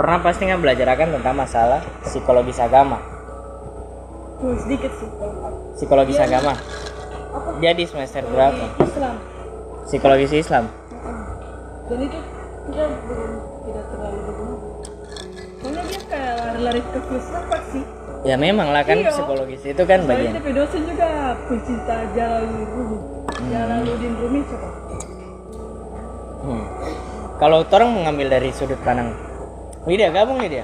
pernah pasti nggak belajar akan tentang masalah psikologis agama. Tuh, sedikit sih. Psikologis Iya. agama? Apa? Dia di semester berapa? Di Islam. Psikologis Islam? Dan itu kita belum tidak terlalu berguna. Soalnya dia kayak lari-lari ke filsafat sih? Ya memang lah kan Iya. psikologis itu kan bagian. DP dosen juga pencinta Jalaluddin Hmm. Jalaluddin Rumi siapa Hmm. Kalau orang mengambil dari sudut pandang Gabung. Hmm.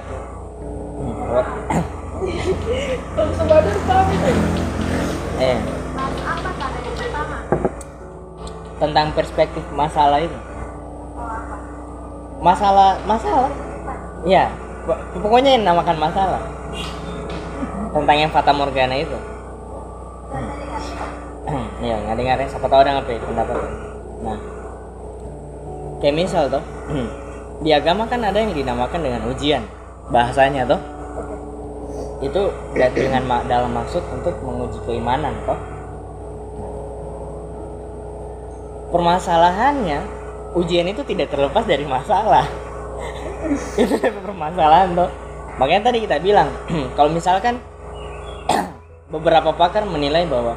what? kalau sebadar paham itu Eh, tentang perspektif masalah itu. Masalah, masalah. Ya, po- pokoknya yang namakan masalah. Tentang yang Fata Morgana itu. Iya, nggak dengarnya. Siapa tahu ada ngapain pendapat. Nah, kayak misal tuh, di agama kan ada yang dinamakan dengan ujian. Bahasanya tuh, itu dengan dalam maksud untuk menguji keimanan toh. Permasalahannya ujian itu tidak terlepas dari masalah. Itu permasalahan toh. Makanya tadi kita bilang kalau misalkan beberapa pakar menilai bahwa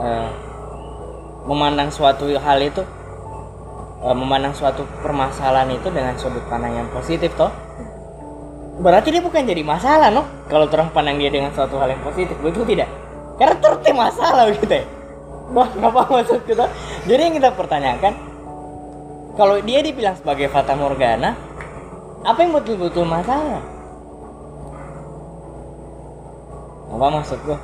eh, memandang suatu hal itu eh, memandang suatu permasalahan itu dengan sudut pandang yang positif toh. Berarti dia bukan jadi masalah no kalau orang pandang dia dengan suatu hal yang positif betul tidak? Karena terus dia masalah gitu ya? Wah apa maksud kita jadi yang kita pertanyakan kalau dia dibilang sebagai fata morgana apa yang betul-betul masalah? Apa maksud gua?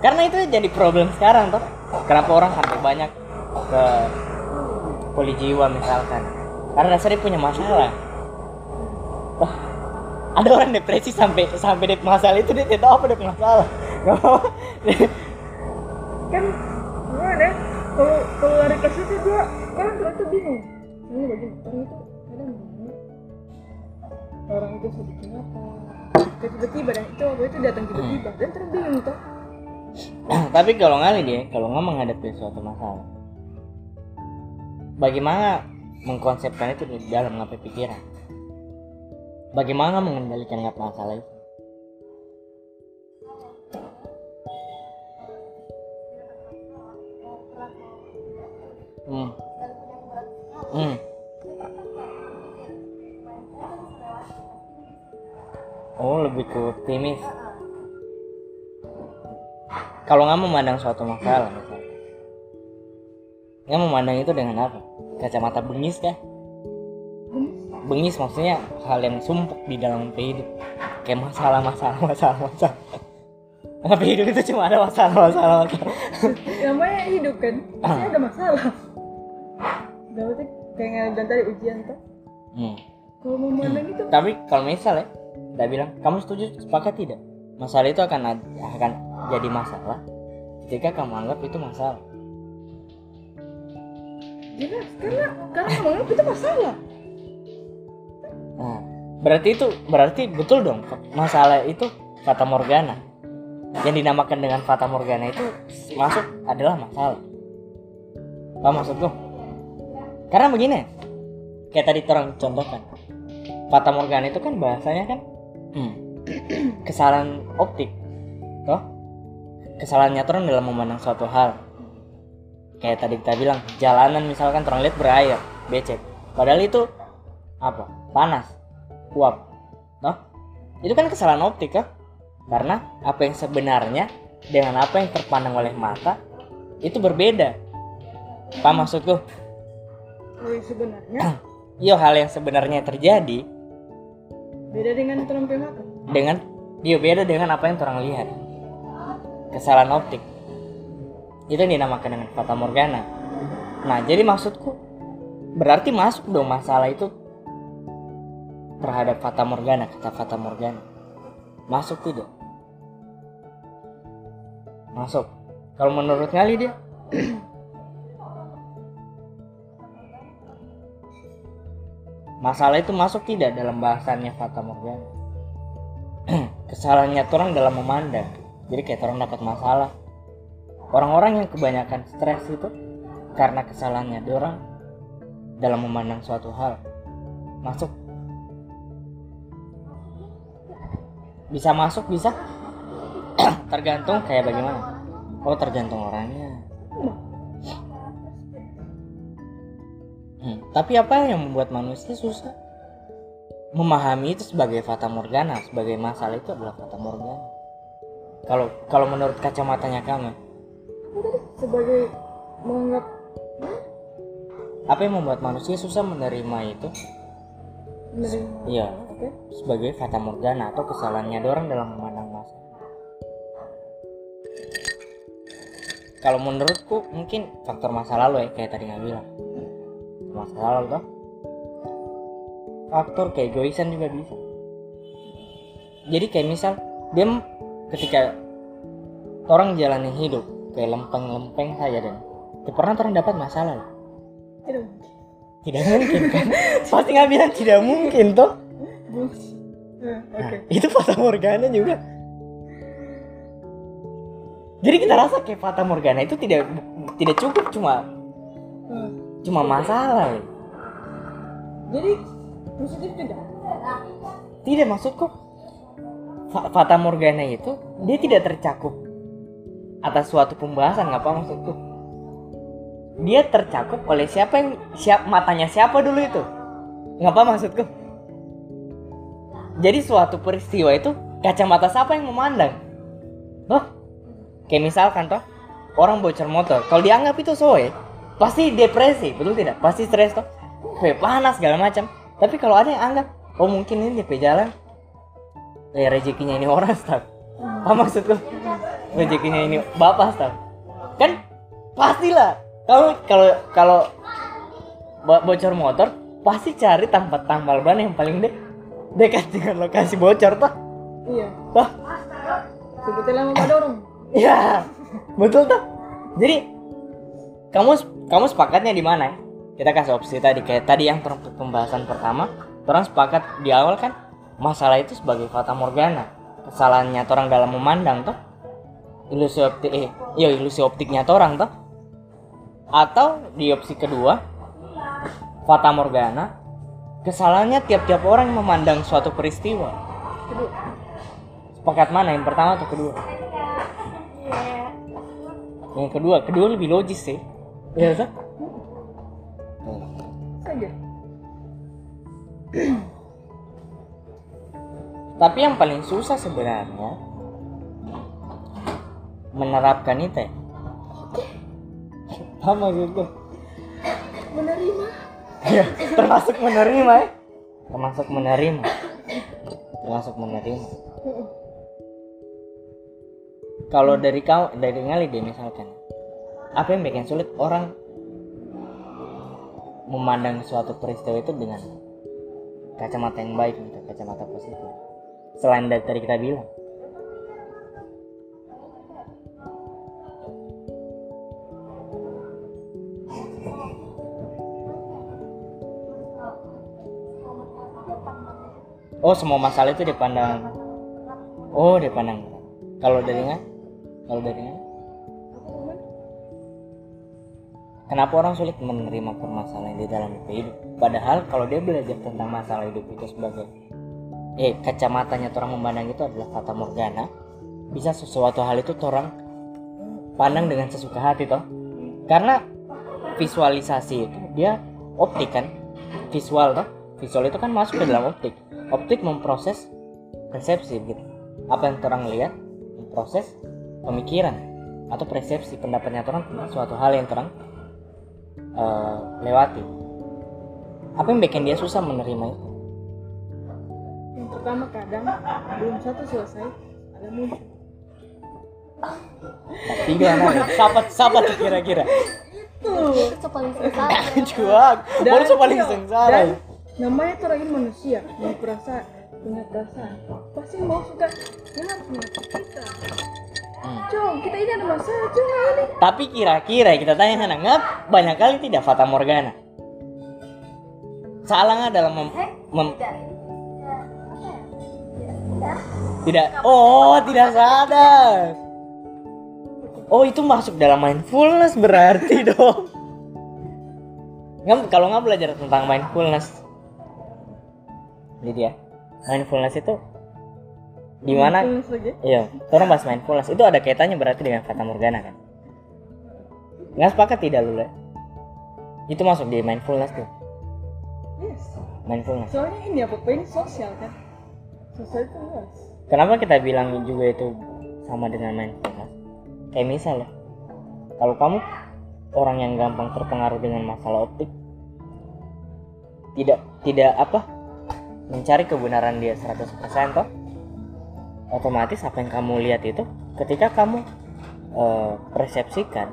Karena itu jadi problem sekarang toh. Kenapa orang sampai banyak ke poli jiwa misalkan. Karena dasarnya punya masalah. Wah, ada orang depresi sampai sampai dep masalah itu dia tidak tahu apa dep masalah kan gimana kalau kalau lari ke situ dia kan ternyata bingung. Ini begini orang itu kadang bingung orang itu sedih kenapa? Tiba-tiba dan itu apa itu datang tiba-tiba dan terus bingung toh. Tapi kalau ngali dia kalau nggak menghadapi suatu masalah bagaimana mengkonsepkan itu di dalam ngapai pikiran? Bagaimana mengendalikan ngap masalah itu? Hmm. Hmm. Oh lebih ke optimis. Kalau nggak memandang suatu masalah misalnya. Nggak memandang itu dengan apa kacamata bengis kah? Bengis maksudnya hal yang sumpuk di dalam hidup. Kayak masalah masalah masalah masalah. Tapi hidup itu cuma ada masalah masalah masalah. Namanya hidup kan? Pasti ada masalah. Berarti kayak bilang tadi ujian toh. Hmm. kalau memandang itu tapi kalau misal ya udah bilang kamu setuju sepakat tidak? Masalah itu akan akan jadi masalah ketika kamu anggap itu masalah jelas karena karena menganggap itu masalah Nah, berarti itu berarti betul dong masalah itu fata morgana. Yang dinamakan dengan fata morgana itu masuk adalah masalah. Apa maksudku? Karena begini, kayak tadi orang contohkan. Fata morgana itu kan bahasanya kan hmm, kesalahan optik. Toh? Kesalahan nyata orang dalam memandang suatu hal. Kayak tadi kita bilang, jalanan misalkan orang lihat berair, becek. Padahal itu apa? Panas uap. Noh? Itu kan kesalahan optik kan karena apa yang sebenarnya dengan apa yang terpandang oleh mata itu berbeda. Apa maksudku oh, sebenarnya? Iya hal yang sebenarnya terjadi. Beda dengan terampai mata? Dengan dia beda dengan apa yang orang lihat. Kesalahan optik itu yang dinamakan dengan fata morgana. Nah jadi maksudku berarti masuk dong masalah itu terhadap fata morgana kata fata morgana. Masuk tidak masuk. Kalau menurut kali dia masalah itu masuk tidak dalam bahasannya fata morgana? Kesalahannya orang dalam memandang. Jadi kayak orang dapat masalah orang-orang yang kebanyakan stres itu karena kesalahannya orang dalam memandang suatu hal. Masuk. Bisa masuk bisa. Tergantung kayak bagaimana. Oh tergantung orangnya. Hmm, tapi apa yang membuat manusia susah? Memahami itu sebagai fata morgana, sebagai masalah itu adalah fata morgana. Kalau kalau menurut kacamatanya kamu, sebagai menganggap apa yang membuat manusia susah menerima itu? menerima Iya, oke sebagai fata morgana atau kesalahannya orang dalam memandang masalah. Kalau menurutku mungkin faktor masa lalu ya kayak tadi nggak bilang masa lalu toh. Faktor keegoisan juga bisa. Jadi kayak misal dia ketika orang jalani hidup kayak lempeng-lempeng saja dan pernah orang dapat masalah loh. tidak Tidak mungkin kan? Pasti nggak bilang tidak mungkin toh. Nah, Nah, itu fata morgana juga. Jadi kita rasa kayak fata morgana itu tidak tidak cukup cuma Nah, cuma masalah. loh. jadi positif tidak Tidak maksudku fa- fata morgana itu dia tidak tercakup atas suatu pembahasan nggak apa maksudku. Dia tercakup oleh siapa yang siap matanya siapa dulu itu. Nggak apa maksudku. Jadi suatu peristiwa itu kacamata siapa yang memandang? Oh, kayak misalkan toh orang bocor motor, kalau dianggap itu soe, pasti depresi, betul tidak? Pasti stres toh, kayak panas segala macam. Tapi kalau ada yang anggap, oh mungkin ini DP jalan, ya rezekinya ini orang staf. Apa maksudku? Rezekinya ini bapak staf. Kan pastilah. Kamu kalau kalau bo- bocor motor pasti cari tempat tambal ban yang paling de dekat dengan lokasi bocor toh. iya Toh. seperti lama pada orang Iya, betul tuh. Jadi kamu kamu sepakatnya di mana? ya? Kita kasih opsi tadi kayak tadi yang pembahasan pertama, orang sepakat di awal kan masalah itu sebagai fata morgana. Kesalahannya orang dalam memandang tuh. Ilusi optik eh, iya ilusi optiknya orang tuh. Atau di opsi kedua, fata morgana kesalahannya tiap-tiap orang memandang suatu peristiwa. Sepakat mana yang pertama atau kedua? Yang kedua, kedua lebih logis sih. Iya, Sa? saja Tapi yang paling susah sebenarnya menerapkan itu ya. Apa maksudku? menerima Ya, termasuk menerima ya. Termasuk menerima. Termasuk menerima. Kalau dari kau, dari ngali deh misalkan, apa yang bikin sulit orang memandang suatu peristiwa itu dengan kacamata yang baik gitu, kacamata positif. Selain dari tadi kita bilang, oh semua masalah itu dipandang, oh dipandang. Kalau dari nggak, kalau dari nggak, kenapa orang sulit menerima permasalahan di dalam hidup? Padahal kalau dia belajar tentang masalah hidup itu sebagai eh kacamatanya orang memandang itu adalah fata morgana, bisa sesuatu hal itu orang pandang dengan sesuka hati toh. Karena visualisasi itu dia optik kan, visual toh. Visual itu kan masuk ke dalam optik. Optik memproses persepsi gitu. Apa yang orang lihat, memproses pemikiran atau persepsi pendapatnya orang tentang suatu hal yang orang eh, lewati. Apa yang bikin dia susah menerima itu? yang pertama kadang belum satu selesai ada muncul Tiga? Siapa siapa tuh kira-kira? tuh itu paling sengsara Jual. Baru paling sengsara. Namanya ini manusia punya perasaan punya perasaan pasti mau suka ya harus menyakiti kita Hmm. Cong, kita ini ada masalah, cong ini. Tapi kira-kira kita tanya sana ngap banyak kali tidak fata morgana. Salah nggak dalam mem, mem- tidak. Oh, tidak sadar. Oh, itu masuk dalam mindfulness berarti dong. Nggak, kalau nggak belajar tentang mindfulness, jadi ya, mindfulness itu di mana? Iya orang bahas mindfulness. Itu ada kaitannya berarti dengan fata morgana kan? Nggak sepakat tidak lu itu masuk di mindfulness tuh. Yes. Mindfulness. Soalnya ini apa? Ini sosial kan? Sosial itu luas. Kenapa kita bilang juga itu sama dengan mindfulness? Kayak misal ya kalau kamu orang yang gampang terpengaruh dengan masalah optik tidak tidak apa mencari kebenaran dia 100% toh otomatis apa yang kamu lihat itu ketika kamu eh, persepsikan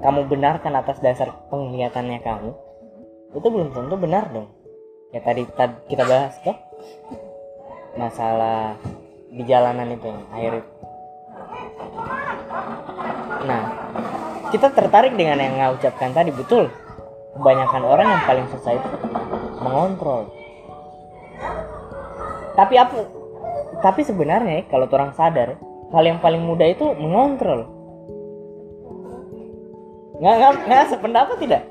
kamu benarkan atas dasar penglihatannya kamu itu belum tentu benar dong ya tadi, kita bahas toh masalah di jalanan itu yang itu. Nah, kita tertarik dengan yang nggak ucapkan tadi betul. Kebanyakan orang yang paling susah itu mengontrol. Tapi apa? Tapi sebenarnya ya, kalau orang sadar, hal yang paling mudah itu mengontrol. Nggak, nggak, nggak sependapat tidak?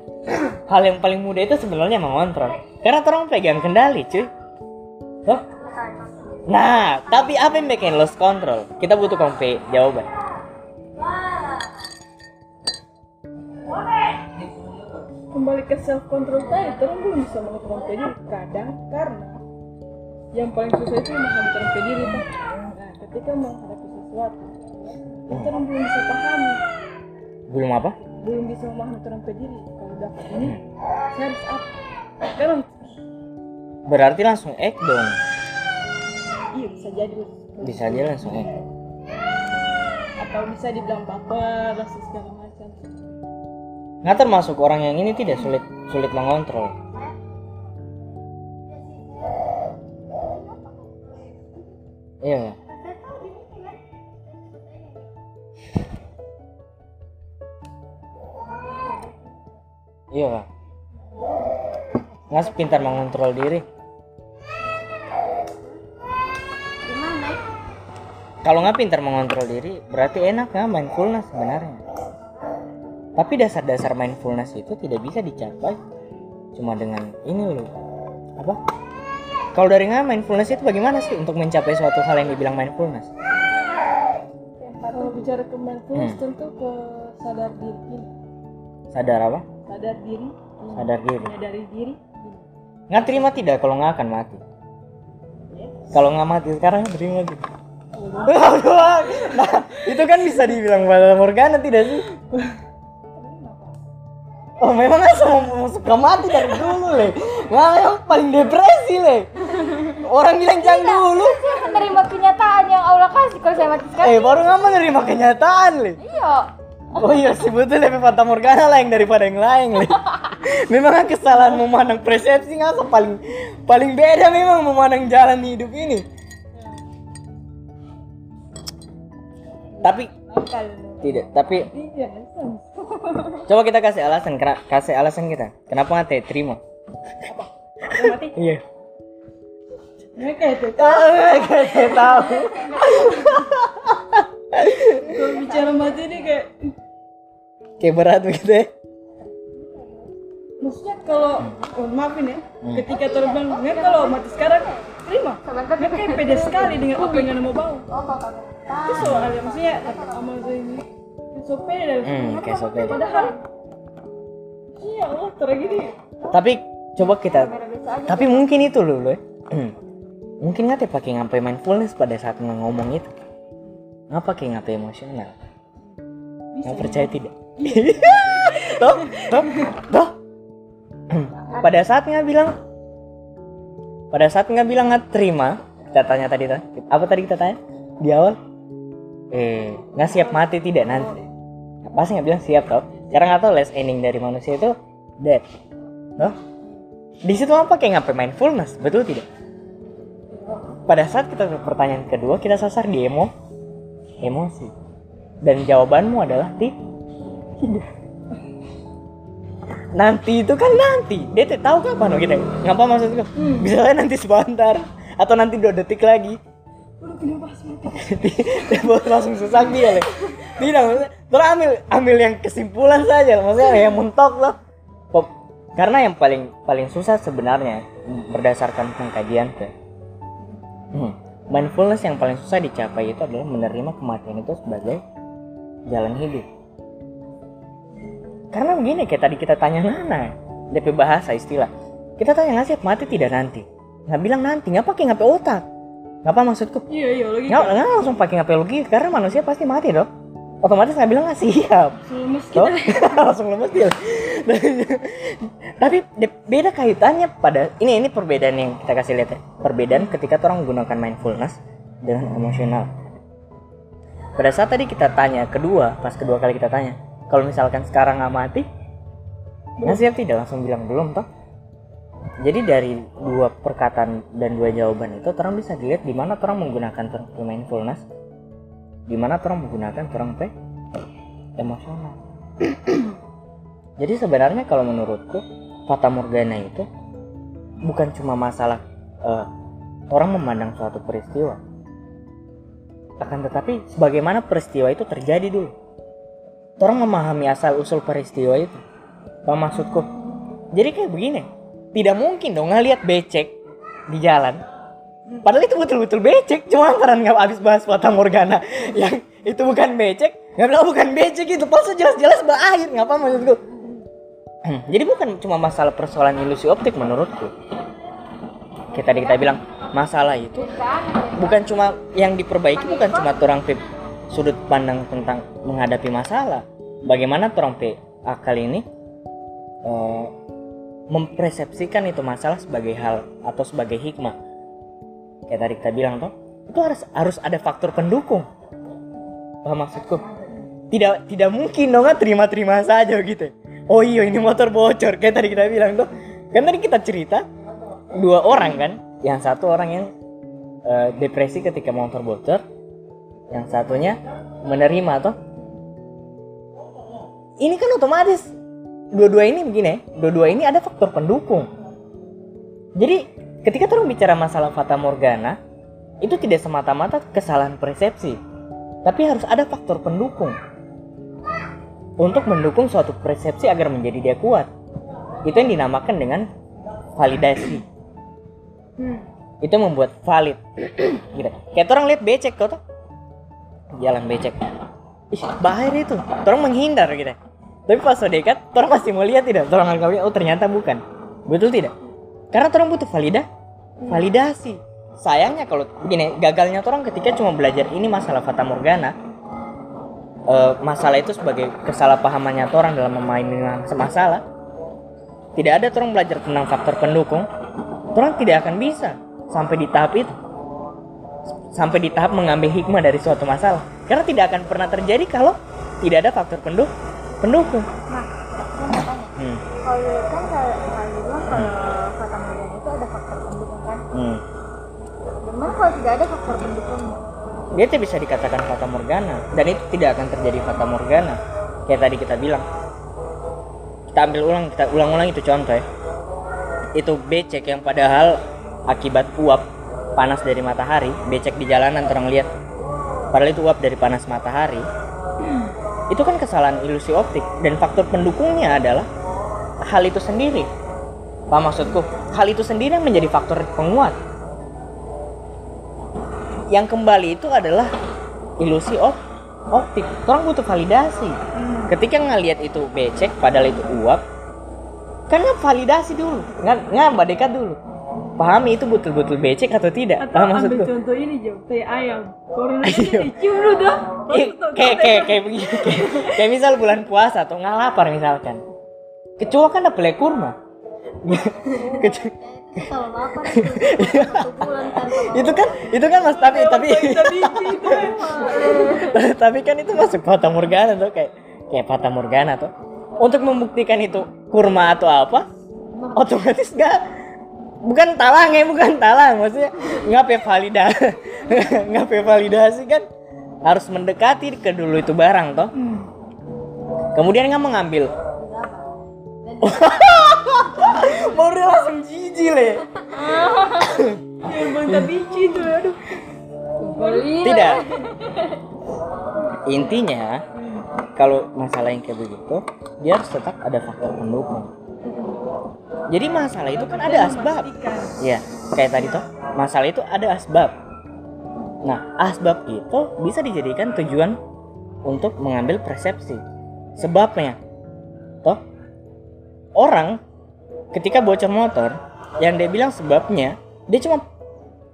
Hal yang paling mudah itu sebenarnya mengontrol. Karena orang pegang kendali, cuy. Tuh. Nah, tapi apa yang bikin lost control? Kita butuh kompe jawaban. kembali ke self control tadi terus belum bisa mengontrol diri kadang karena yang paling susah itu menghadapi diri tuh nah ketika menghadapi sesuatu itu orang belum bisa pahami Belum apa? belum bisa memahami diri kalau dapat ini saya harus apa sekarang Berarti langsung ek dong. iya bisa jadi Bisa aja langsung ek. atau bisa dibilang baper dan segala macam Nggak termasuk orang yang ini tidak sulit sulit mengontrol. Iya. Iya Kak. Nggak sepintar mengontrol diri. Kalau nggak pintar mengontrol diri, berarti enak nggak mindfulness sebenarnya. Tapi dasar-dasar mindfulness itu tidak bisa dicapai cuma dengan ini loh. Apa? Kalau dari nggak mindfulness itu bagaimana sih untuk mencapai suatu hal yang dibilang mindfulness? kalau bicara ke mindfulness Hmm. tentu ke sadar diri. Sadar apa? sadar diri Sadar diri. menyadari diri Nggak terima tidak kalau nggak akan mati. Kalau nggak mati sekarang terima tidak. nah, itu kan bisa dibilang pada Morgana tidak sih? Oh memang asal mau suka mati dari dulu le Nggak yang paling depresi le Orang bilang jangan dulu. Saya menerima kenyataan yang Allah kasih kalau saya mati sekarang. Eh baru nggak menerima kenyataan le iya. Oh iya sih betul lebih Fata Morgana lah yang daripada yang lain le Memang kesalahan memandang persepsi nggak paling paling beda memang memandang jalan hidup ini. Tapi tidak tapi iya coba kita kasih alasan kasih alasan kita. Kenapa nggak terima? Mati? Iya mereka itu Ah, kayak tahu. Kalau bicara mati ini kayak kayak berat begitu ya. maksudnya kalau oh, maafin ya ketika terbang nggak kalau mati sekarang terima. Nggak kayak pede sekali dengan apa yang anda mau bawa. Oh itu soalnya maksudnya saya ini. So pede dan Hmm, kayak so pede. padahal iya Allah terang gini. Tapi coba kita tapi mungkin itu loh loh mungkin nggak pakai ngapain mindfulness pada saat ngomong itu? Nggak pakai ngapain emosional? Nggak percaya tidak? Toh toh toh. Pada saat nggak bilang pada saat nggak bilang nggak terima kita tanya tadi tuh apa tadi kita tanya? Di awal? Eh nggak siap mati tidak nanti? Pasti nggak bilang siap toh. Sekarang nggak tahu last ending dari manusia itu dead. Toh? Di situ apa kayak ngapain mindfulness betul tidak pada saat kita pertanyaan kedua kita sasar di emo. Emosi dan jawabanmu adalah ti- tidak. Nanti itu kan nanti. Dia tuh tahu kapan kita ngapa maksudku bisa aja nanti sebentar. Atau nanti dua detik lagi. Baru langsung sesak dia Le. tidak maksudnya. Terus ambil ambil yang kesimpulan saja maksudnya yang mentok loh. Karena yang paling paling susah sebenarnya berdasarkan pengkajian ke hmm, mindfulness yang paling susah dicapai itu adalah menerima kematian itu sebagai jalan hidup. Karena begini kayak tadi kita tanya Nana DP bahasa istilah. Kita tanya nggak sih mati tidak nanti? Nggak bilang nanti nggak pakai ngapain otak. Ngapa maksudku? Iya iya lagi nggak nggak langsung pakai ngapain logika? Karena manusia pasti mati dong otomatis nggak bilang nggak siap. Lemes kita langsung lemes dia tapi de- beda kaitannya pada ini ini perbedaan yang kita kasih lihat ya. Perbedaan ketika orang menggunakan mindfulness dengan emosional. Pada saat tadi kita tanya kedua pas kedua kali kita tanya kalau misalkan sekarang nggak mati nggak siap tidak? Langsung bilang belum toh. Jadi dari dua perkataan dan dua jawaban itu orang bisa dilihat di mana orang menggunakan term mindfulness di mana orang menggunakan term pe emosional. Jadi sebenarnya kalau menurutku fata morgana itu bukan cuma masalah eh, orang memandang suatu peristiwa. Akan tetapi sebagaimana peristiwa itu terjadi dulu. Orang memahami asal usul peristiwa itu. Apa maksudku? Jadi kayak begini. Tidak mungkin dong ngeliat becek di jalan padahal itu betul-betul becek. Cuma karena nggak habis bahas fata morgana. Yang itu bukan becek. Nggak bilang "Oh, bukan becek itu pas jelas-jelas berakhir ngapa maksudku jadi bukan cuma masalah persoalan ilusi optik menurutku. Kayak tadi kita bilang masalah itu bukan cuma yang diperbaiki bukan cuma orang pe sudut pandang tentang menghadapi masalah. Bagaimana orang pe akal ini eh, mempersepsikan itu masalah sebagai hal atau sebagai hikmah kayak tadi kita bilang toh itu harus harus ada faktor pendukung. Paham maksudku? Tidak tidak mungkin dong kan terima-terima saja gitu. Oh iya ini motor bocor. Kayak tadi kita bilang tuh kan tadi kita cerita dua orang kan? Yang satu orang yang eh, depresi ketika motor bocor yang satunya menerima toh. Ini kan otomatis. Dua-dua ini begini ya, dua-dua ini ada faktor pendukung. Jadi ketika orang bicara masalah fata morgana itu tidak semata-mata kesalahan persepsi tapi harus ada faktor pendukung untuk mendukung suatu persepsi agar menjadi dia kuat. Itu yang dinamakan dengan validasi. Itu membuat valid. gitu. Kayak orang lihat becek kau tuh. Jalan becek. Ih, bahaya itu. Orang menghindar gitu. Tapi pas dekat, orang masih mau lihat tidak? Orang oh ternyata bukan. Betul tidak? Karena orang butuh valida, validasi. Sayangnya kalau begini, gagalnya orang ketika cuma belajar ini masalah fata morgana, eh, masalah itu sebagai kesalahpahamannya orang dalam memahami masalah tidak ada orang belajar tentang faktor pendukung orang tidak akan bisa sampai di tahap itu sampai di tahap mengambil hikmah dari suatu masalah. Karena tidak akan pernah terjadi kalau tidak ada faktor pendu pendukung. Nah, hmm. Kalau kan kalau kalau bilang kalau kata Morgana itu ada faktor pendukung kan. Hmm. Gimana kalau tidak ada faktor pendukungnya? dia tidak bisa dikatakan fata morgana. Dan itu tidak akan terjadi fata morgana. Kayak tadi kita bilang. Kita ambil ulang kita ulang-ulang itu contoh ya. Itu becek yang padahal akibat uap panas dari matahari becek di jalanan orang lihat. Padahal itu uap dari panas matahari. Itu kan kesalahan ilusi optik. Dan faktor pendukungnya adalah hal itu sendiri. Apa maksudku? Hal itu sendiri yang menjadi faktor penguat yang kembali itu adalah ilusi op optik. Orang butuh validasi. Ketika ngelihat itu becek padahal itu uap kan nggak validasi dulu nggak nggak mbak dekat dulu. Pahami itu betul-betul becek atau tidak? Atau paham ambil maksudku contoh ini jauh teh ayam corona Ayo. ini dicium dulu dah. Ih, kayak kayak kayak begini kayak, kayak misal bulan puasa atau nggak lapar misalkan. Kecoa kan ada pelek kurma. Kecoa- Lapar itu bulan kan itu kan mas tapi tapi itu emang tapi. Kan itu masuk fata morgana tuh kayak kayak fata morgana tuh. Untuk membuktikan itu kurma atau apa otomatis gak bukan talang ya bukan talang maksudnya ngapain validasi ngapain validasi kan. Harus mendekati ke dulu itu barang toh. Kemudian nggak mengambil baru dia langsung jijik le emang tak biji itu aduh Tidak. Intinya kalau masalah yang kayak begitu, dia harus tetap ada faktor pendukung. Jadi masalah itu kan ada asbab. Ya, kayak tadi tuh, masalah itu ada asbab. Nah, asbab itu bisa dijadikan tujuan untuk mengambil persepsi. Sebabnya, toh orang ketika bocor motor yang dia bilang sebabnya dia cuma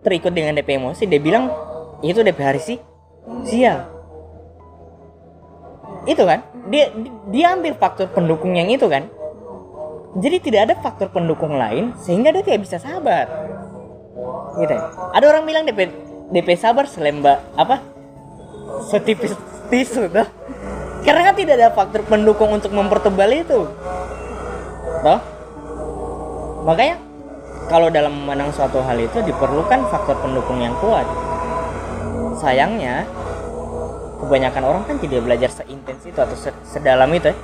terikut dengan DP emosi. Dia bilang itu DP hari sih sial. Itu kan? Dia dia ambil faktor pendukung yang itu kan? Jadi tidak ada faktor pendukung lain sehingga dia tidak bisa sabar. Gitu ya. ada orang bilang DP DP sabar selemba apa? Setipis tisu tuh. Karena kan tidak ada faktor pendukung untuk mempertebal itu. Toh makanya kalau dalam memandang suatu hal itu diperlukan faktor pendukung yang kuat. Sayangnya kebanyakan orang kan tidak belajar seintens itu atau se- sedalam itu ya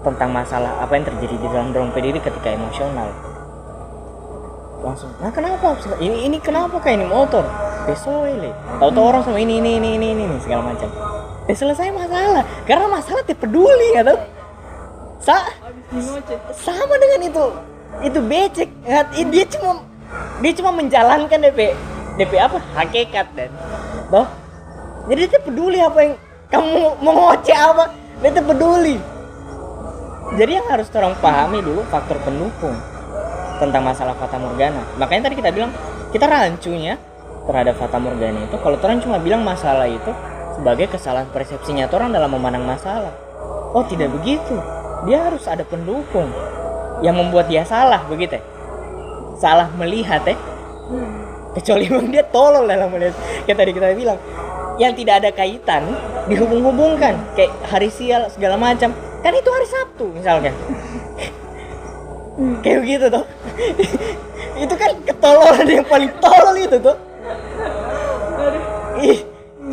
tentang masalah apa yang terjadi di dalam dompet diri ketika emosional. Langsung nah kenapa? Ini ini kenapa kayak ini motor? Besok ini tahu-tahu orang sama ini ini ini ini ini, segala macam. Ya selesai masalah. Karena masalah tidak peduli atau Sa Abis ngoceh. sama dengan itu itu becek. Dia cuma dia cuma menjalankan DP DP apa? Hakikat dan toh jadi dia peduli apa yang kamu mau ngoceh apa. Dia tuh peduli. Jadi yang harus orang pahami dulu faktor pendukung tentang masalah fata morgana. Makanya tadi kita bilang kita rancunya terhadap fata morgana itu kalau orang cuma bilang masalah itu sebagai kesalahan persepsinya orang dalam memandang masalah. Oh tidak begitu. Dia harus ada pendukung yang membuat dia salah begitu ya? salah melihat ya? Kecuali memang dia tolol dalam melihat. Kayak tadi kita bilang yang tidak ada kaitan dihubung-hubungkan. Kayak hari sial segala macam. Kan itu hari Sabtu misalnya. Kayak begitu tuh itu kan ketololan yang paling tolol itu tuh Ih,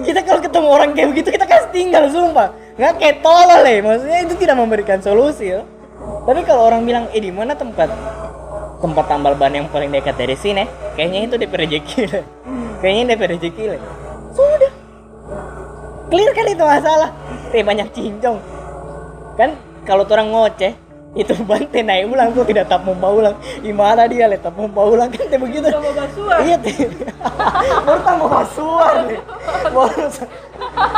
kita kalau ketemu orang kayak begitu kita kasih tinggal sumpah. Nggak kayak tolol ya maksudnya itu tidak memberikan solusi ya tapi kalau orang bilang eh di mana tempat tempat tambal ban yang paling dekat dari sini? Kayaknya itu DP rezeki lah. kayaknya DP rezeki lah. sudah. Clear kan itu masalah? Teh banyak cincong. Kan kalau orang ngoceh itu bante naik ulang tuh tidak tak membawa ulang. Gimana dia le? Tak membawa ulang kan teh begitu. Tambah basuhan. iya teh. Baru tambah basuar nih baru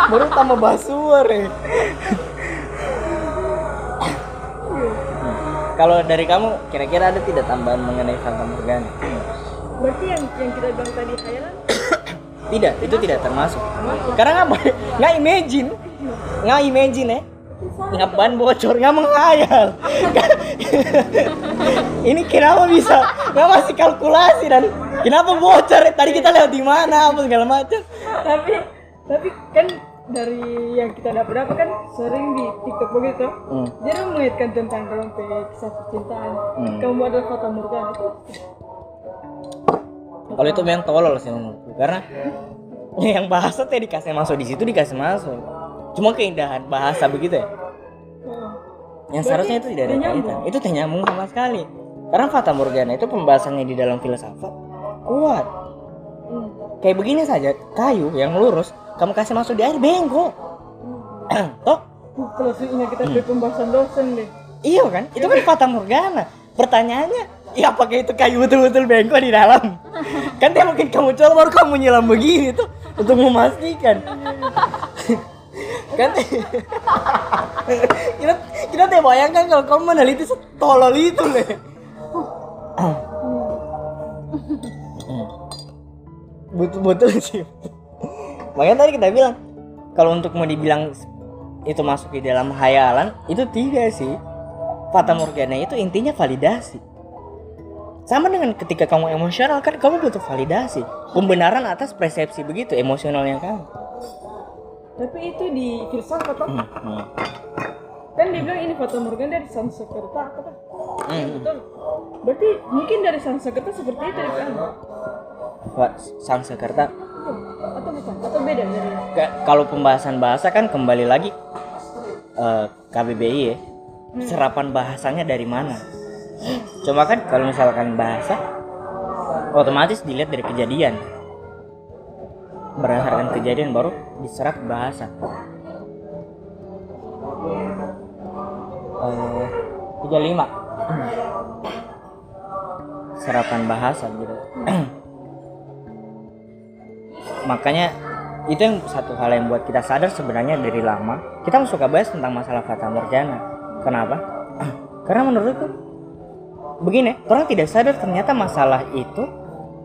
baru tambah basuar kalau dari kamu kira-kira ada tidak tambahan mengenai fata morgana? Berarti yang yang kita bilang tadi khayalan tidak itu tidak termasuk. Karena nggak nggak imagine. Nggak imagine ya nggak ban bocor nggak menghayal ini kenapa bisa? Nggak masih kalkulasi dan kenapa bocor? Tadi kita lewat di mana? Apa segala macam. Tapi tapi kan dari yang kita dapat dapat kan sering di TikTok begitu. Hmm. Jadi mengaitkan tentang dompet, kisah percintaan. Hmm. Kamu ada fata morgana itu. kalau itu memang tolol sih menurutku karena yang bahasa teh dikasih masuk di situ dikasih masuk cuma keindahan bahasa begitu ya Oh. yang seharusnya itu tidak ada kaitan itu tidak nyambung sama sekali karena fata morgana itu pembahasannya di dalam filsafat kuat Hmm. kayak begini saja kayu yang lurus kamu kasih masuk di air bengkok toh? Uh, Kalau ingat kita Hmm. dari pembahasan dosen deh. iya kan? Itu kan fata morgana. Pertanyaannya ya apakah itu kayu betul-betul bengkok di dalam? Kan dia mungkin kamu coba baru kamu nyelam begini tuh untuk memastikan. Kan kita kita teh bayangkan kalau kamu meneliti setolol itu le. Betul betul sih makanya tadi kita bilang kalau untuk mau dibilang itu masuk di dalam hayalan itu tidak sih fata morgana itu intinya validasi sama dengan ketika kamu emosional kan kamu butuh validasi pembenaran atas persepsi begitu emosionalnya kamu Tapi itu di filsafat toh. Hmm, hmm. Kan dia bilang ini fata morgana dari Sanskerta apa kan? Hmm. Betul. Berarti mungkin dari Sanskerta seperti itu ya kan? Wah, Atau bukan? Atau beda dari Ka- kalau pembahasan bahasa kan kembali lagi eh, KBBI ya. Serapan bahasanya dari mana? Cuma kan kalau misalkan bahasa otomatis dilihat dari kejadian. Berdasarkan kejadian baru diserap bahasa. Eh 35 serapan bahasa gitu makanya itu yang satu hal yang buat kita sadar sebenarnya dari lama. Kita suka bahas tentang masalah fata morgana. Kenapa? Karena menurutku begini orang tidak sadar ternyata masalah itu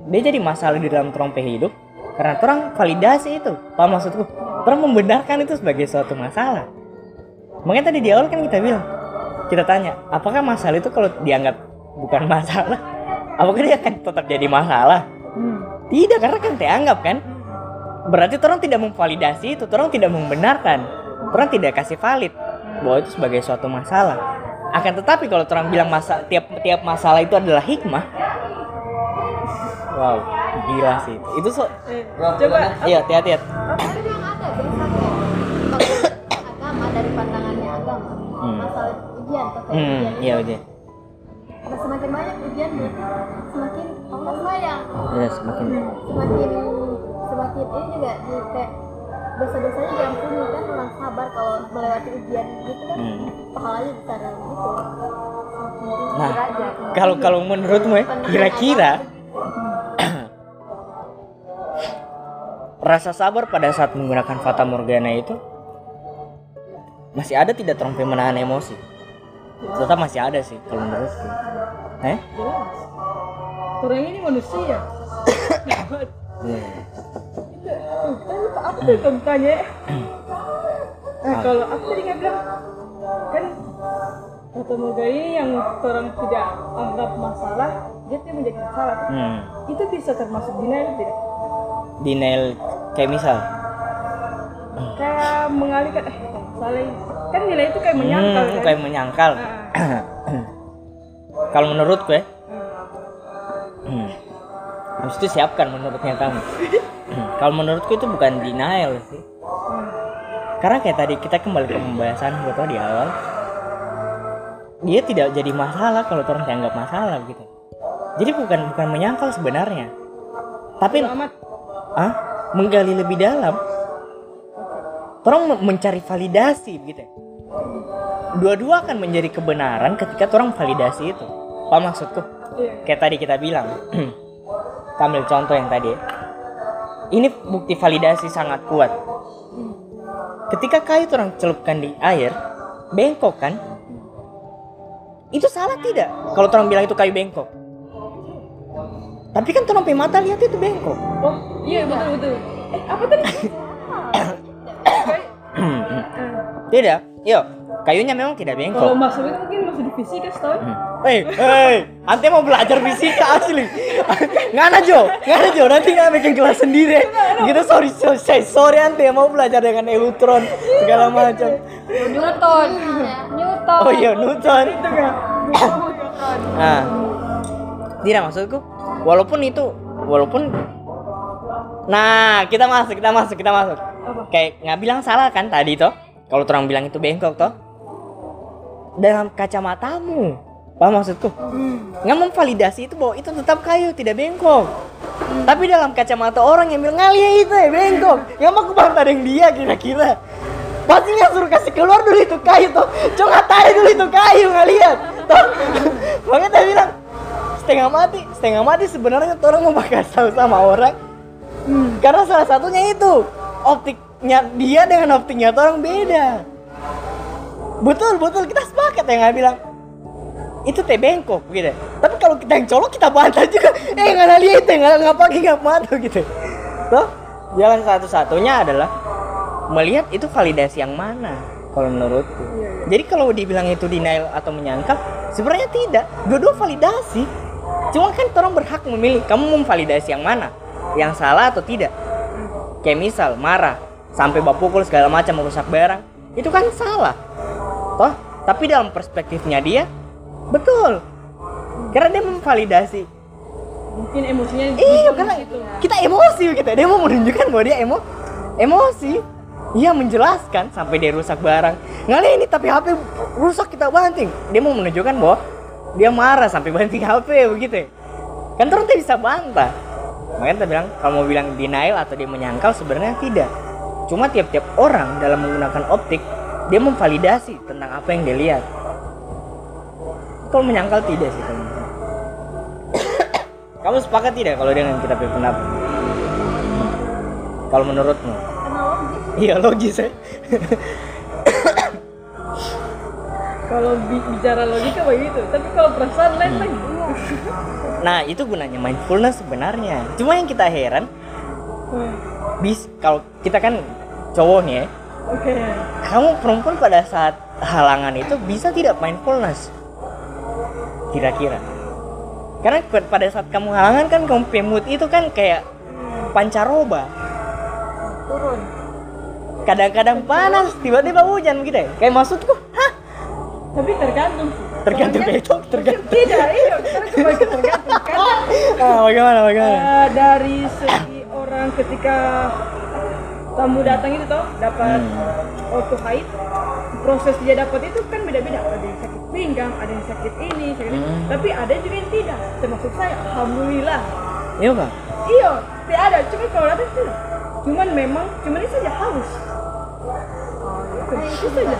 dia jadi masalah di dalam terong hidup karena orang validasi itu. Paham maksudku? Orang membenarkan itu sebagai suatu masalah. Makanya tadi di awal kan kita bilang kita tanya apakah masalah itu kalau dianggap bukan masalah apakah dia akan tetap jadi masalah? Hmm. tidak karena kan dianggap kan berarti orang tidak memvalidasi itu orang tidak membenarkan. Orang tidak kasih valid bahwa itu sebagai suatu masalah. Akan tetapi kalau orang bilang masa tiap tiap masalah itu adalah hikmah wow gila sih. Itu itu so Eh, coba. iya hati-hati agama dari pandangannya agama, Hmm. masalah ujian hmm ujian. iya itu, udah nah, semakin banyak ujian semakin Allah sayang, ya semakin. Semakin semakin ini juga di kayak dosa-dosanya diampuni kan orang sabar kalau melewati ujian gitu kan. Hmm. pahalanya besar gitu. Nah, kalau kalau menurutmu ya kira-kira rasa sabar pada saat menggunakan fata morgana itu masih ada tidak terompe menahan emosi? Tetap masih ada sih kalau menurutku. Eh? Jelas. Orang ini manusia. Hmm. Tuh, kan lupa apa tuh contohnya nah kalau aku tadi nggak bilang kan Morgan ini yang orang tidak anggap masalah dia tidak menjadi masalah. Hmm. itu bisa termasuk denial tidak? Denial kayak misal. Kayak mengalihkan eh masalah ini. Kan nilai itu kayak menyangkal hmm, kan? kayak menyangkal. Ah, kalau menurutku ya. Hmm. Habis itu siapkan menurutnya kamu. Hmm, kalau menurutku itu bukan denial sih. Karena kayak tadi kita kembali ke pembahasan gue tau di awal. Dia tidak jadi masalah kalau orang dianggap masalah gitu. Jadi bukan bukan menyangkal sebenarnya. Tapi ah menggali lebih dalam. Orang me- mencari validasi gitu. Dua-dua akan menjadi kebenaran ketika orang validasi itu. Apa maksudku? Iya. Kayak tadi kita bilang. Kita ambil contoh yang tadi ya. Ini bukti validasi sangat kuat. Ketika kayu orang celupkan di air bengkok kan? Itu salah tidak kalau orang bilang itu kayu bengkok? Tapi kan orang mata lihat itu bengkok. Oh iya betul betul. Eh apa tadi? Tidak yo kayunya memang tidak kalau bengkok masuk itu mungkin masuk di fisika setahu Hei, hei, ante mau belajar fisika asli. Nggak ada Jo, nggak ada Jo. Nanti nggak bikin kelas sendiri. Gitu sorry, sorry, sorry, sorry ante mau belajar dengan elektron segala macam. Newton, Newton. Oh iya, Newton. Nah, tidak maksudku. Walaupun itu, walaupun, nah kita masuk, kita masuk, kita masuk. Kayak nggak bilang salah kan tadi toh? Kalau orang bilang itu bengkok toh? Dalam kacamatamu, paham maksudku? nggak memvalidasi itu bahwa itu tetap kayu tidak bengkok. Tapi dalam kacamata orang yang bilang ngalia itu ya bengkok. Nggak mau kebantaran dia kira-kira. Pasti nggak suruh kasih keluar dulu itu kayu toh. Coba tahu dulu itu kayu nggak lihat toh. Makanya dia bilang setengah mati setengah mati sebenarnya orang mau bakal tahu sama orang. Karena salah satunya itu optiknya dia dengan optiknya orang beda betul betul. Kita sepakat ya nggak bilang itu teh bengkok gitu. Tapi kalau kita yang colok kita bantah juga. Eh nggak ada lihat nggak nggak pakai nggak mata gitu. Toh jalan satu-satunya adalah melihat itu validasi yang mana kalau menurutku. Jadi kalau dibilang itu denial atau menyangkal sebenarnya tidak. Dua-dua validasi. Cuma kan orang berhak memilih kamu memvalidasi yang mana? Yang salah atau tidak? Kayak misal marah sampai bawa pukul segala macam merusak barang. Itu kan salah toh tapi dalam perspektifnya dia betul. Karena dia memvalidasi. Mungkin emosinya iya karena situ. kita emosi gitu. Dia mau menunjukkan bahwa dia emo emosi. Iya menjelaskan sampai dia rusak barang. Ngali ini tapi HP rusak kita banting. Dia mau menunjukkan bahwa dia marah sampai banting HP begitu. Kan terus dia bisa bantah. Makanya kita bilang kalau mau bilang denial atau dia menyangkal sebenarnya tidak. Cuma tiap-tiap orang dalam menggunakan optik dia memvalidasi tentang apa yang dia lihat kalau menyangkal tidak sih saya. kamu sepakat tidak kalau dengan kita pendapat Kalau menurutmu? Iya logis ya. kalau bi- bicara logika begitu tapi kalau perasaan lain Hmm. lagi Nah itu gunanya mindfulness sebenarnya. Cuma yang kita heran, Hmm, bis kalau kita kan cowok nih ya, oke kamu perempuan pada saat halangan itu bisa tidak mindfulness? Kira-kira? Karena pa- pada saat kamu halangan kan kamu pemut itu kan kayak pancaroba. turun Kadang-kadang panas, tiba-tiba hujan gitu ya. Kayak maksudku, hah? tapi tergantung sih Tergantung itu, tergantung. tidak iya ke tergantung karena Ah, bagaimana, bagaimana? eh, dari segi orang ketika tamu datang itu toh dapat Hmm. auto haid proses dia dapat itu kan beda-beda. Ada yang sakit pinggang ada yang sakit ini sakit ini. Hmm. tapi ada juga yang tidak. Termasuk saya alhamdulillah. Iya kak? iya tidak ada. Cuma kalau datang tidak cuman memang cuman ini saja haus. Itu, itu saja.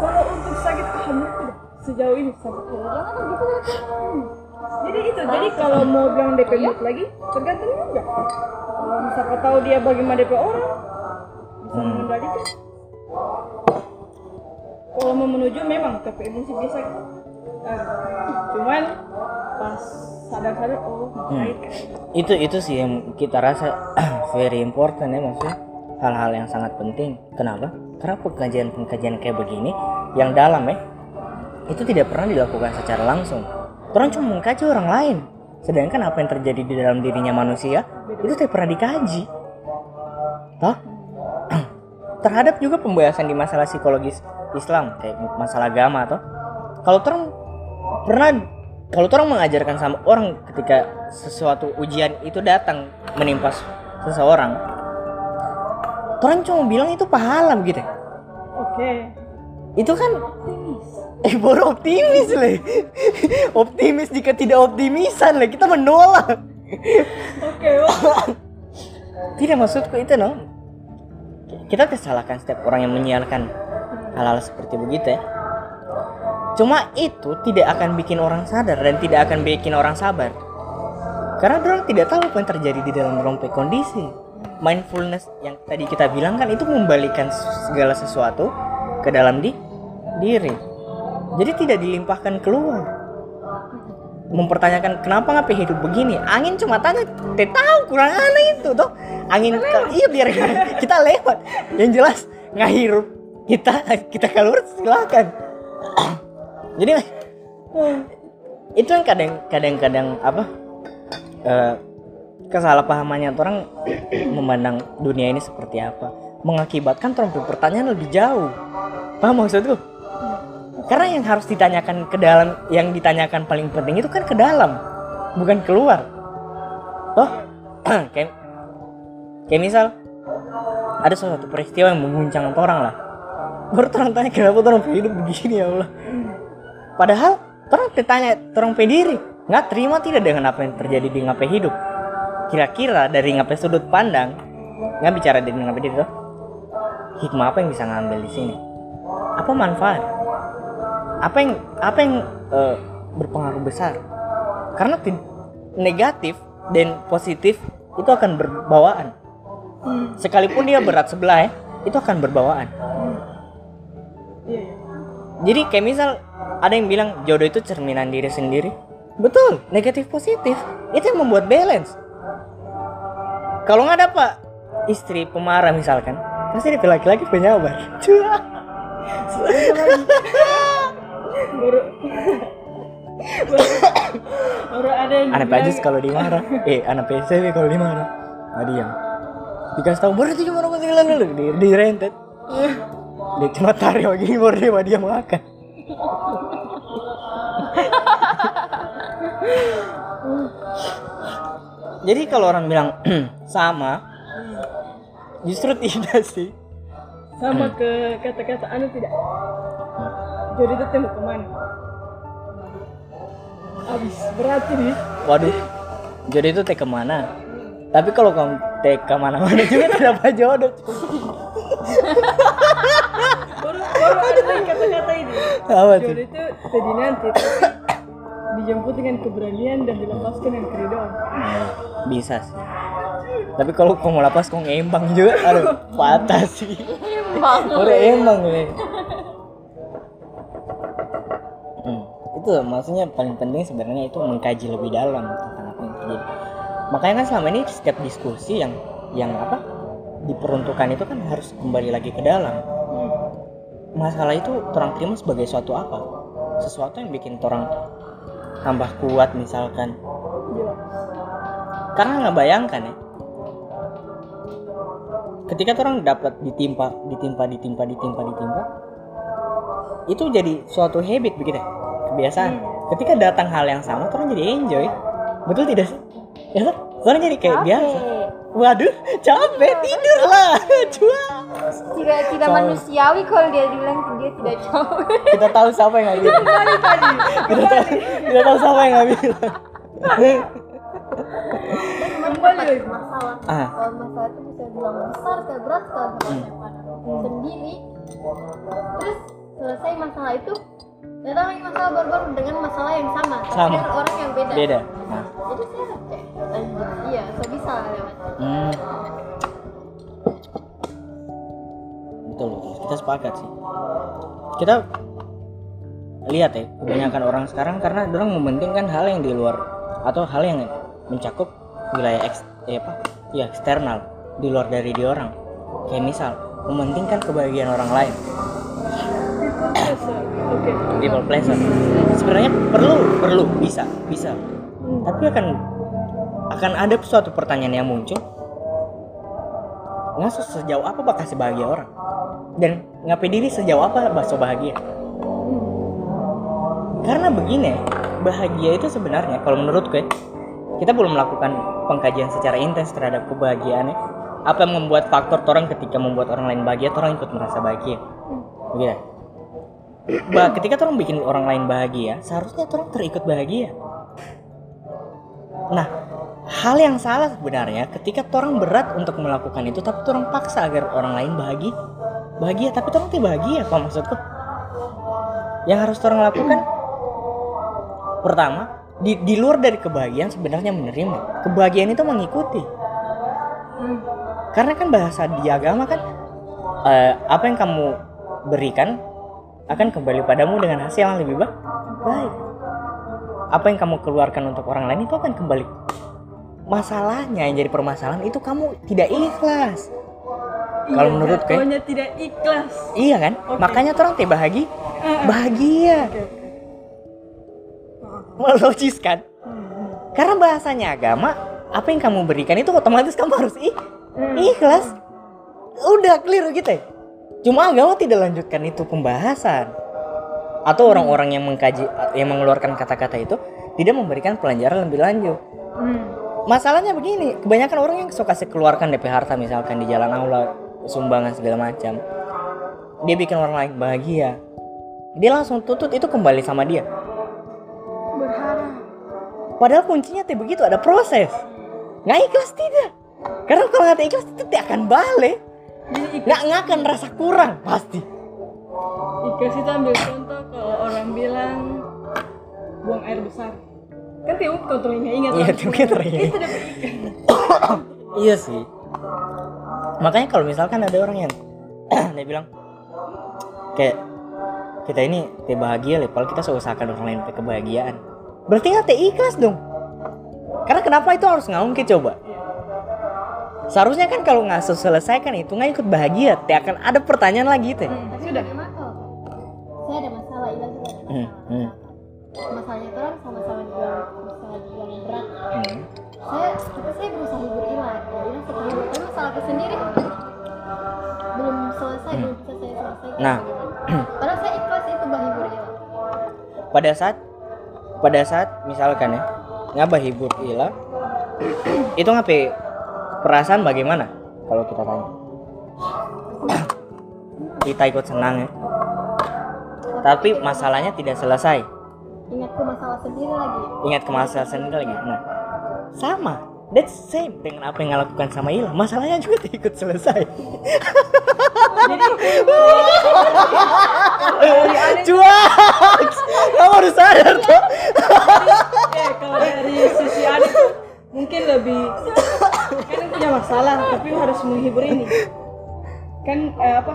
Kalau untuk sakit alhamdulillah tidak. Sejauh ini sampai jangan gitu jadi itu jadi kalau mau bilang DP mood lagi tergantung juga kalau siapa tahu dia bagaimana DP orang bisa Hmm. mengendalikan. Kalau mau menuju memang ke emosi biasa. Ada. cuman pas sadar-sadar oh Hmm. baik itu itu sih yang kita rasa very important ya maksudnya. Hal-hal yang sangat penting. Kenapa? Karena pengkajian-pengkajian kayak begini yang dalam ya itu tidak pernah dilakukan secara langsung orang cuma mengkaji orang lain. Sedangkan apa yang terjadi di dalam dirinya manusia itu tidak pernah dikaji. Toh? Terhadap juga pembahasan di masalah psikologis Islam kayak masalah agama toh. Kalau orang pernah kalau orang mengajarkan sama orang ketika sesuatu ujian itu datang menimpa seseorang orang cuma bilang itu pahala gitu oke. Itu kan eh baru optimis le. Optimis jika tidak optimisan le. Kita menolak. Oke oh. tidak maksudku itu no. Kita kesalahkan setiap orang yang menyiarkan hal-hal seperti begitu ya. Cuma itu tidak akan bikin orang sadar dan tidak akan bikin orang sabar. Karena orang tidak tahu apa yang terjadi di dalam rompe kondisi. Mindfulness yang tadi kita bilang kan itu membalikan segala sesuatu ke dalam di diri jadi tidak dilimpahkan keluar. Mempertanyakan kenapa ngapain hidup begini? Angin cuma tanya teh tahu kurang aneh itu toh. Angin ka- iya biar kita lewat. Yang jelas ngahirup kita kita keluar silakan. Jadi itu yang kadang kadang-kadang apa eh, kesalahpahamannya orang memandang dunia ini seperti apa. Mengakibatkan orang pertanyaan lebih jauh. Paham maksudku karena yang harus ditanyakan ke dalam yang ditanyakan paling penting itu kan ke dalam bukan keluar. Oh kayak kayak misal ada suatu peristiwa yang mengguncang orang lah. Baru orang tanya kenapa orang hidup begini ya Allah? Padahal orang ditanya orang diri nggak terima tidak dengan apa yang terjadi di ngapai hidup? Kira-kira dari ngapai sudut pandang nggak bicara dari diri tuh hikmah apa yang bisa ngambil di sini? Apa manfaat apa yang apa yang eh, berpengaruh besar? Karena ti- negatif dan positif itu akan berbawaan. Sekalipun dia berat sebelah ya itu akan berbawaan. Iya iya. Jadi kayak misal ada yang bilang jodoh itu cerminan diri sendiri. Betul negatif positif. Itu yang membuat balance. Kalau nggak dapat istri pemarah misalkan pasti ada laki-laki penyabar baru baru, baru ada yang anak bilang- pajis kalau dimarah. Eh anak PSW kalau dimarah. Nggak diam dikasih tahu berarti cuma orang segala dulu di, di rentet dia cuma tarik begini baru dia dia makan. Jadi kalau orang bilang sama justru tidak sih. Sama ke kata-kata anu tidak jadi itu tembok ke mana? Abis berarti nih waduh. Jodoh itu teh ke mana? Tapi kalau kamu teh ke mana-mana juga tidak apa jodoh. Baru baru ada kata-kata ini. Apa jodoh itu tadi nanti dijemput dengan keberanian dan dilepaskan dengan keridhaan. Bisa sih. Tapi kalau kau mau lepas kau ngembang juga. Aduh patah sih. Bang. udah emang nih hmm, itu maksudnya paling penting sebenarnya itu mengkaji lebih dalam tentang apa yang terjadi. Makanya kan selama ini setiap diskusi yang yang apa diperuntukkan itu kan harus kembali lagi ke dalam. Masalah itu orang terima sebagai suatu apa? Sesuatu yang bikin orang tambah kuat misalkan. Karena nggak bayangkan ya ketika orang dapat ditimpa ditimpa ditimpa ditimpa ditimpa itu jadi suatu habit begitu ya kebiasaan ketika datang hal yang sama orang jadi enjoy. Betul tidak sih? Ya kan? orang jadi kayak biasa. Waduh capek. Tidur lah. Cua. Tidak tidak Soal- manusiawi kalau dia bilang dia tidak capek. kita tahu siapa yang nggak bilang. kita tahu kita tahu siapa yang Kembali lagi. masalah. Ah. Kalau masalah itu bisa bilang besar sekali berat sekali Hmm. sendiri. Terus selesai masalah itu datang lagi masalah baru-baru dengan masalah yang sama, tapi Sama. dengan orang yang beda. beda nah. Jadi saya kayak lanjut, iya, saya bisa lewat. Hmm. Betul, kita sepakat sih. Kita lihat ya, kebanyakan orang sekarang karena orang mementingkan hal yang di luar atau hal yang mencakup wilayah eks, eh, apa? Ya, eksternal, di luar dari dia orang. Kayak misal, mementingkan kebahagiaan orang lain, Oke. people pleasure. Sebenarnya perlu, perlu, bisa, bisa. Tapi akan akan ada suatu pertanyaan yang muncul. Ngasuh sejauh apa bakal kasih bahagia orang? Dan ngapain diri sejauh apa bakso bahagia? Karena begini bahagia itu sebenarnya kalau menurutku ya kita belum melakukan pengkajian secara intens terhadap kebahagiaannya apa yang membuat faktor orang ketika membuat orang lain bahagia orang ikut merasa bahagia? Begitu bah ketika orang bikin orang lain bahagia seharusnya orang terikut bahagia. Nah hal yang salah sebenarnya ketika orang berat untuk melakukan itu tapi orang paksa agar orang lain bahagia. Bahagia tapi orang tidak bahagia apa maksudku yang harus orang lakukan pertama di, di luar dari kebahagiaan sebenarnya menerima. Kebahagiaan itu mengikuti. Karena kan bahasa di agama kan eh, apa yang kamu berikan akan kembali padamu dengan hasil yang lebih ba- baik. Apa yang kamu keluarkan untuk orang lain itu akan kembali. Masalahnya yang jadi permasalahan itu kamu tidak ikhlas. Kalau Iya, menurut kayak jatuhnya tidak ikhlas. iya kan? Oke. makanya orang tidak bahagia Ah, ah. bahagia. Oke, oke. logis kan? Karena bahasanya agama apa yang kamu berikan itu otomatis kamu harus ih ikhlas. Udah clear gitu ya cuma agama tidak lanjutkan itu pembahasan. Atau orang-orang yang mengkaji yang mengeluarkan kata-kata itu tidak memberikan pelajaran lebih lanjut. Hmm. masalahnya begini kebanyakan orang yang suka kasih keluarkan DP harta misalkan di jalan aula sumbangan segala macam dia bikin orang lain bahagia. Dia langsung tutut itu kembali sama dia. Berharap. padahal kuncinya tuh begitu ada proses. Nggak ikhlas tidak. Karena kalau nggak ikhlas itu tidak akan balik nggak nggak akan rasa kurang pasti ikhlas itu ambil contoh kalau orang bilang buang air besar. Kan tiap kontrolnya ingat. Iya. Itu dapat ikhlas. iya sih makanya kalau misalkan ada orang yang dia bilang kayak kita ini tidak bahagia lah kalau kita usahakan orang lain kebahagiaan berarti nggak teh ikhlas dong karena kenapa itu harus ngaungkit coba seharusnya kan kalau nggak selesaikan itu nggak ikut bahagia teh akan ada pertanyaan lagi teh Tapi Sudah. bagaimana kalau saya ada masalah, Ila juga ada Hmm, masalah. hmm. Masalahnya itu kan sama-sama dibilang bisa dibilang berat. Hmm. Saya, tapi saya berusaha hibur Ila. Ya, Ila suka hibur. Tapi masalahku sendiri belum selesai, belum bisa saya selesaikan. Nah. Padahal saya ikhlas itu bahibur Ila. pada saat pada saat misalkan ya ngabah hibur ila itu ngapain perasaan bagaimana kalau kita tanya? Kita ikut senang ya. Tapi masalahnya tidak selesai. Ingat ke masalah sendiri lagi. ingat ke masalah sendiri lagi. Nah sama. That's same dengan apa yang lakukan sama Ila. Masalahnya juga tidak ikut selesai. Cuak. Kamu harus sadar tuh Ya, kalau dari sisi adik mungkin lebih kan punya masalah tapi harus menghibur ini. Kan eh, apa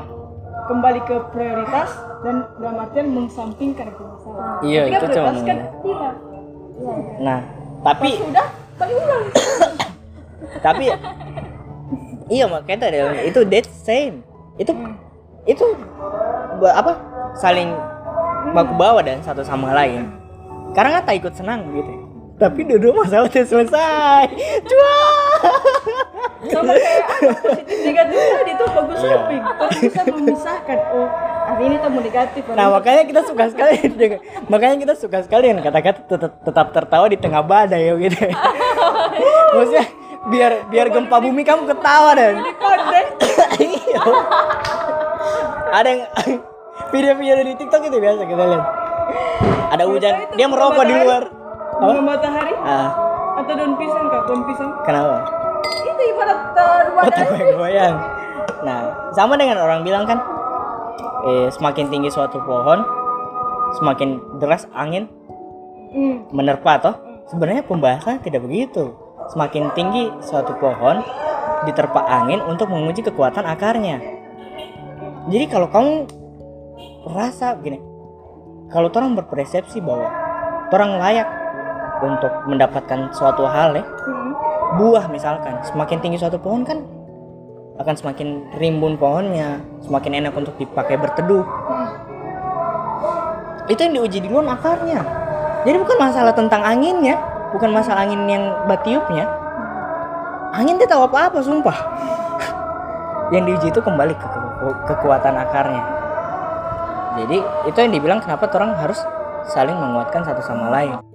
kembali ke prioritas dan dalam artian mengesampingkan masalah. Iya, Ketika itu cuma kan iya. Nah tapi sudah kali ulang. Tapi iya makanya tadi itu dead same. Itu itu buat apa saling baku bawa dan satu sama lain. Karena kan tak ikut senang gitu tapi dua masalah udah selesai. Cua sama kayak positif negatif tadi tuh bagus Iya. shopping terus bisa memisahkan. Oh hari ini tamu negatif nah ini. makanya kita suka sekali dengan- makanya kita suka sekali dengan kata-kata tetap, tetap tertawa di tengah badai ya gitu. Maksudnya biar biar gempa bumi kamu ketawa dan Iya. ada yang video-video dari TikTok itu biasa kita lihat. Ada hujan. dia merokok di luar bunga apa matahari? Ah. Atau daun pisang kak? Daun pisang? Kenapa? Itu ibarat uh, oh badai goyang. Nah sama dengan orang bilang kan eh, semakin tinggi suatu pohon semakin deras angin hmm. menerpa toh. Sebenarnya pembahasan tidak begitu. Semakin tinggi suatu pohon diterpa angin untuk menguji kekuatan akarnya. Jadi kalau kamu rasa begini kalau orang berpersepsi bahwa orang layak untuk mendapatkan suatu hal ya. Hmm. buah misalkan semakin tinggi suatu pohon kan akan semakin rimbun pohonnya semakin enak untuk dipakai berteduh. Itu yang diuji duluan akarnya. Jadi bukan masalah tentang anginnya bukan masalah angin yang batiupnya. Angin dia tahu apa-apa sumpah. Yang diuji itu kembali ke ke- kekuatan akarnya. Jadi itu yang dibilang kenapa orang harus saling menguatkan satu sama lain